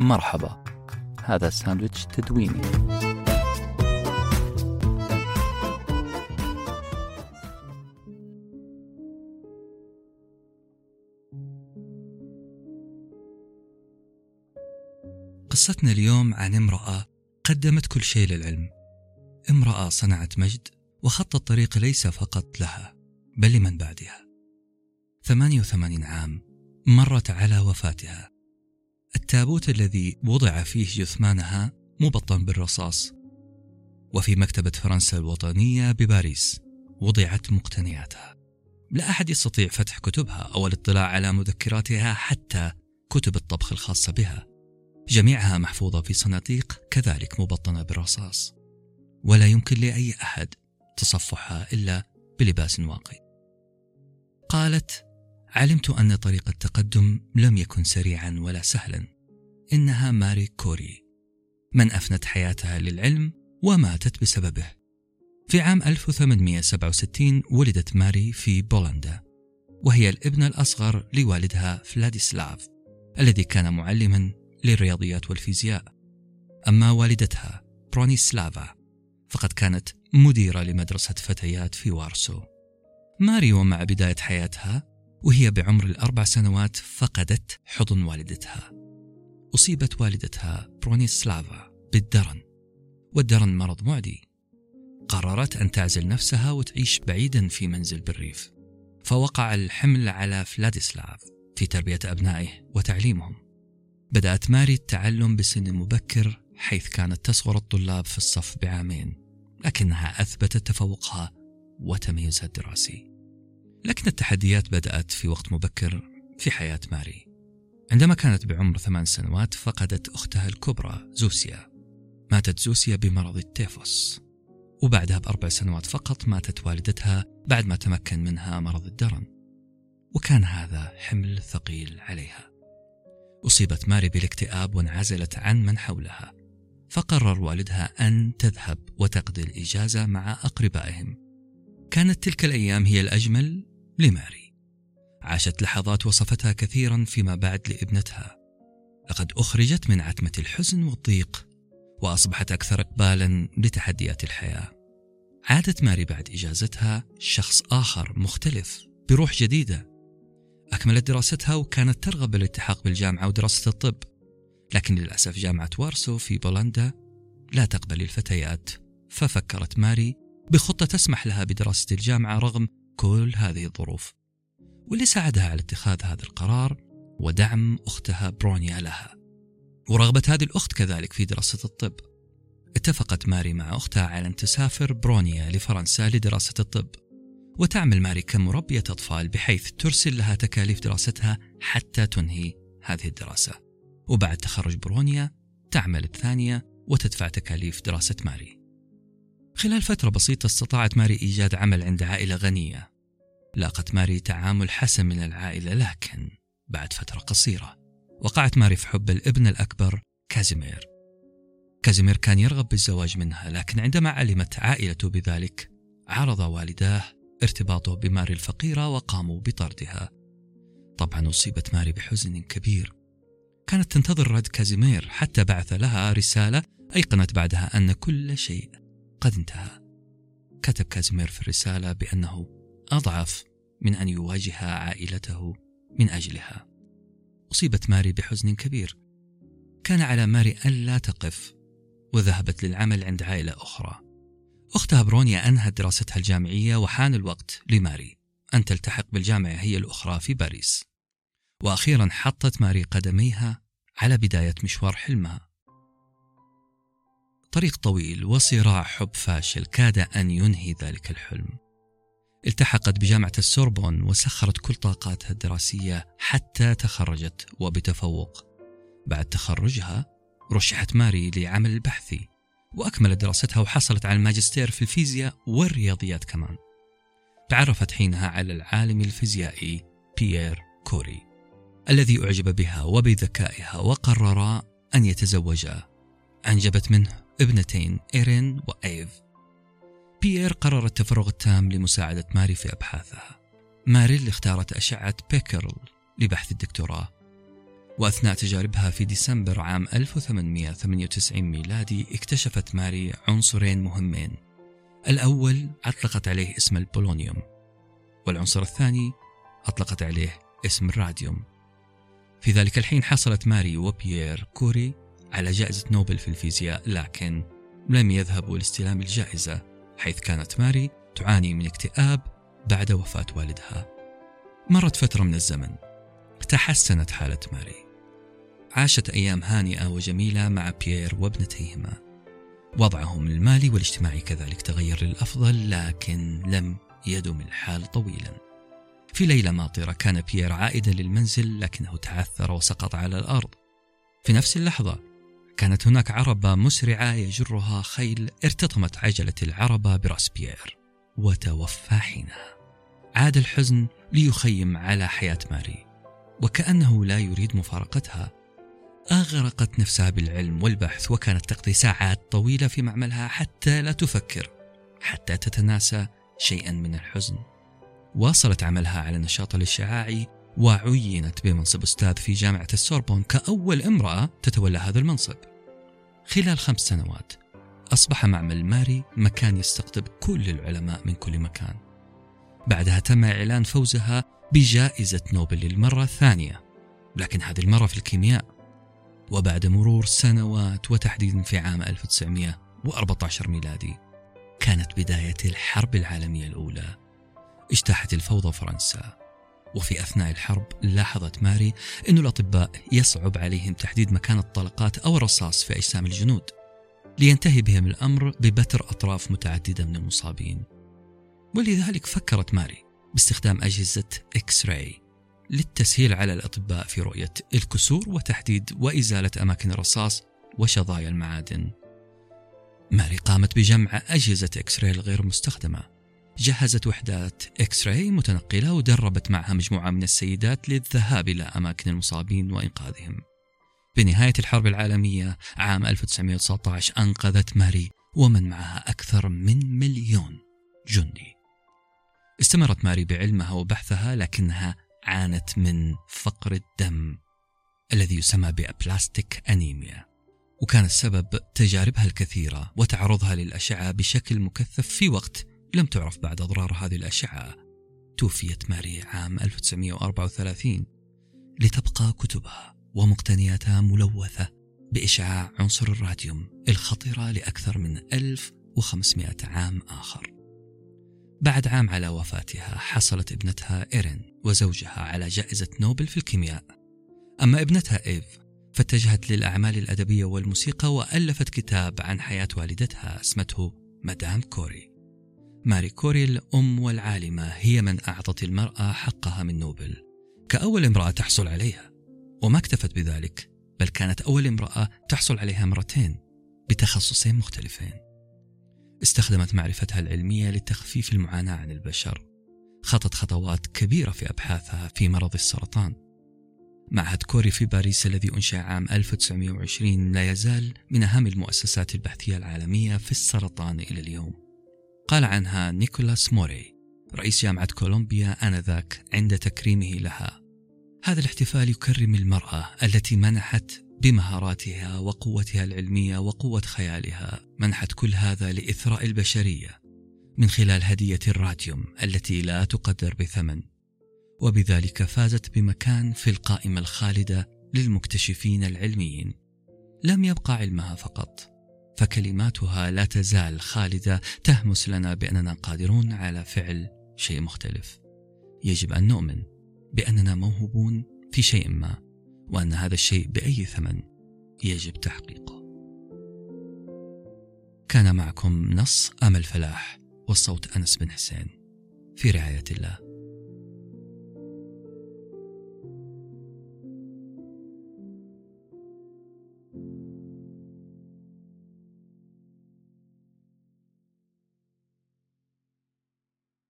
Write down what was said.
مرحبا. هذا ساندويتش تدويني. قصتنا اليوم عن امرأة قدمت كل شيء للعلم. امرأة صنعت مجد وخط الطريق ليس فقط لها بل لمن بعدها. 88 عام مرت على وفاتها. التابوت الذي وضع فيه جثمانها مبطن بالرصاص. وفي مكتبة فرنسا الوطنية بباريس وضعت مقتنياتها. لا أحد يستطيع فتح كتبها أو الاطلاع على مذكراتها حتى كتب الطبخ الخاصة بها. جميعها محفوظة في صناديق كذلك مبطنة بالرصاص. ولا يمكن لأي أحد تصفحها إلا بلباس واقي. قالت علمت أن طريق التقدم لم يكن سريعا ولا سهلا. إنها ماري كوري. من أفنت حياتها للعلم وماتت بسببه. في عام 1867 ولدت ماري في بولندا وهي الابنة الأصغر لوالدها فلاديسلاف الذي كان معلما للرياضيات والفيزياء. أما والدتها برونيسلافا فقد كانت مديرة لمدرسة فتيات في وارسو. ماري ومع بداية حياتها وهي بعمر الأربع سنوات فقدت حضن والدتها. أصيبت والدتها برونيسلافا بالدرن والدرن مرض معدي. قررت أن تعزل نفسها وتعيش بعيدا في منزل بالريف. فوقع الحمل على فلاديسلاف في تربية أبنائه وتعليمهم. بدأت ماري التعلم بسن مبكر حيث كانت تصغر الطلاب في الصف بعامين لكنها أثبتت تفوقها وتميزها الدراسي. لكن التحديات بدأت في وقت مبكر في حياة ماري. عندما كانت بعمر ثمان سنوات فقدت أختها الكبرى زوسيا. ماتت زوسيا بمرض التيفوس. وبعدها بأربع سنوات فقط ماتت والدتها بعد ما تمكن منها مرض الدرن. وكان هذا حمل ثقيل عليها. أصيبت ماري بالاكتئاب وانعزلت عن من حولها. فقرر والدها أن تذهب وتقضي الإجازة مع أقربائهم. كانت تلك الأيام هي الأجمل لماري. عاشت لحظات وصفتها كثيرا فيما بعد لابنتها. لقد أخرجت من عتمة الحزن والضيق وأصبحت أكثر إقبالا لتحديات الحياة. عادت ماري بعد إجازتها شخص آخر مختلف بروح جديدة. أكملت دراستها وكانت ترغب بالالتحاق بالجامعة ودراسة الطب. لكن للأسف جامعة وارسو في بولندا لا تقبل الفتيات. ففكرت ماري بخطة تسمح لها بدراسة الجامعة رغم كل هذه الظروف واللي ساعدها على اتخاذ هذا القرار ودعم أختها برونيا لها ورغبة هذه الأخت كذلك في دراسة الطب. اتفقت ماري مع أختها على أن تسافر برونيا لفرنسا لدراسة الطب. وتعمل ماري كمربية أطفال بحيث ترسل لها تكاليف دراستها حتى تنهي هذه الدراسة. وبعد تخرج برونيا تعمل الثانية وتدفع تكاليف دراسة ماري. خلال فترة بسيطة استطاعت ماري إيجاد عمل عند عائلة غنية. لاقت ماري تعامل حسن من العائلة لكن بعد فترة قصيرة وقعت ماري في حب الابن الأكبر كازيمير. كازيمير كان يرغب بالزواج منها لكن عندما علمت عائلته بذلك عرض والداه ارتباطه بماري الفقيرة وقاموا بطردها. طبعا أصيبت ماري بحزن كبير. كانت تنتظر رد كازيمير حتى بعث لها رسالة أيقنت بعدها أن كل شيء قد انتهى. كتب كازيمير في الرسالة بأنه أضعف من أن يواجه عائلته من أجلها. أصيبت ماري بحزن كبير. كان على ماري ألا تقف وذهبت للعمل عند عائلة أخرى. أختها برونيا أنهت دراستها الجامعية وحان الوقت لماري أن تلتحق بالجامعة هي الأخرى في باريس. وأخيرا حطت ماري قدميها على بداية مشوار حلمها. طريق طويل وصراع حب فاشل كاد أن ينهي ذلك الحلم. التحقت بجامعة السوربون وسخرت كل طاقاتها الدراسية حتى تخرجت وبتفوق. بعد تخرجها رشحت ماري لعمل البحثي وأكملت دراستها وحصلت على الماجستير في الفيزياء والرياضيات كمان. تعرفت حينها على العالم الفيزيائي بيير كوري الذي أعجب بها وبذكائها وقررا أن يتزوجا أنجبت منه. ابنتين إيرين وإيف. بيير قرر التفرغ التام لمساعدة ماري في أبحاثها. ماري اللي اختارت أشعة بيكرل لبحث الدكتوراه. وأثناء تجاربها في ديسمبر عام 1898 ميلادي اكتشفت ماري عنصرين مهمين. الأول أطلقت عليه اسم البولونيوم والعنصر الثاني أطلقت عليه اسم الراديوم. في ذلك الحين حصلت ماري وبيير كوري على جائزة نوبل في الفيزياء لكن لم يذهبوا لاستلام الجائزة حيث كانت ماري تعاني من اكتئاب بعد وفاة والدها. مرت فترة من الزمن. تحسنت حالة ماري. عاشت أيام هانئة وجميلة مع بيير وابنتيهما. وضعهم المالي والاجتماعي كذلك تغير للأفضل لكن لم يدم الحال طويلا. في ليلة ماطرة كان بيير عائدا للمنزل لكنه تعثر وسقط على الأرض. في نفس اللحظة كانت هناك عربة مسرعة يجرها خيل ارتطمت عجلة العربة برأس بيير وتوفى حينها. عاد الحزن ليخيم على حياة ماري وكأنه لا يريد مفارقتها. أغرقت نفسها بالعلم والبحث وكانت تقضي ساعات طويلة في معملها حتى لا تفكر حتى تتناسى شيئا من الحزن. واصلت عملها على النشاط الاشعاعي وعينت بمنصب أستاذ في جامعة السوربون كأول امرأة تتولى هذا المنصب. خلال خمس سنوات أصبح معمل ماري مكان يستقطب كل العلماء من كل مكان. بعدها تم إعلان فوزها بجائزة نوبل للمرة الثانية لكن هذه المرة في الكيمياء. وبعد مرور سنوات وتحديدا في عام 1914 ميلادي كانت بداية الحرب العالمية الأولى اجتاحت الفوضى فرنسا. وفي أثناء الحرب لاحظت ماري أن الأطباء يصعب عليهم تحديد مكان الطلقات أو الرصاص في أجسام الجنود لينتهي بهم الأمر ببتر أطراف متعددة من المصابين. ولذلك فكرت ماري باستخدام أجهزة إكس راي للتسهيل على الأطباء في رؤية الكسور وتحديد وإزالة أماكن الرصاص وشظايا المعادن. ماري قامت بجمع أجهزة X-ray الغير مستخدمة جهزت وحدات X-ray متنقلة ودربت معها مجموعة من السيدات للذهاب إلى أماكن المصابين وإنقاذهم. بنهاية الحرب العالمية عام 1919 أنقذت ماري ومن معها أكثر من مليون جندي. استمرت ماري بعلمها وبحثها لكنها عانت من فقر الدم الذي يسمى بأبلاستيك أنيميا وكان السبب تجاربها الكثيرة وتعرضها للأشعة بشكل مكثف في وقت لم تعرف بعد أضرار هذه الأشعة. توفيت ماري عام 1934 لتبقى كتبها ومقتنياتها ملوثة بإشعاع عنصر الراديوم الخطرة لأكثر من 1500 عام آخر. بعد عام على وفاتها حصلت ابنتها إيرين وزوجها على جائزة نوبل في الكيمياء. أما ابنتها إيف فاتجهت للأعمال الأدبية والموسيقى وألفت كتاب عن حياة والدتها اسمته مدام كوري. ماري كوري الأم والعالمة هي من أعطت المرأة حقها من نوبل كأول امرأة تحصل عليها. وما اكتفت بذلك بل كانت أول امرأة تحصل عليها مرتين بتخصصين مختلفين. استخدمت معرفتها العلمية لتخفيف المعاناة عن البشر خطت خطوات كبيرة في أبحاثها في مرض السرطان. معهد كوري في باريس الذي أنشأ عام 1920 لا يزال من أهم المؤسسات البحثية العالمية في السرطان إلى اليوم. قال عنها نيكولاس موري رئيس جامعة كولومبيا آنذاك عند تكريمه لها. هذا الاحتفال يكرم المرأة التي منحت بمهاراتها وقوتها العلمية وقوة خيالها منحت كل هذا لإثراء البشرية من خلال هدية الراديوم التي لا تقدر بثمن. وبذلك فازت بمكان في القائمة الخالدة للمكتشفين العلميين. لم يبقى علمها فقط. فكلماتها لا تزال خالدة تهمس لنا بأننا قادرون على فعل شيء مختلف. يجب أن نؤمن بأننا موهوبون في شيء ما وأن هذا الشيء بأي ثمن يجب تحقيقه. كان معكم نص أمل فلاح والصوت أنس بن حسين. في رعاية الله.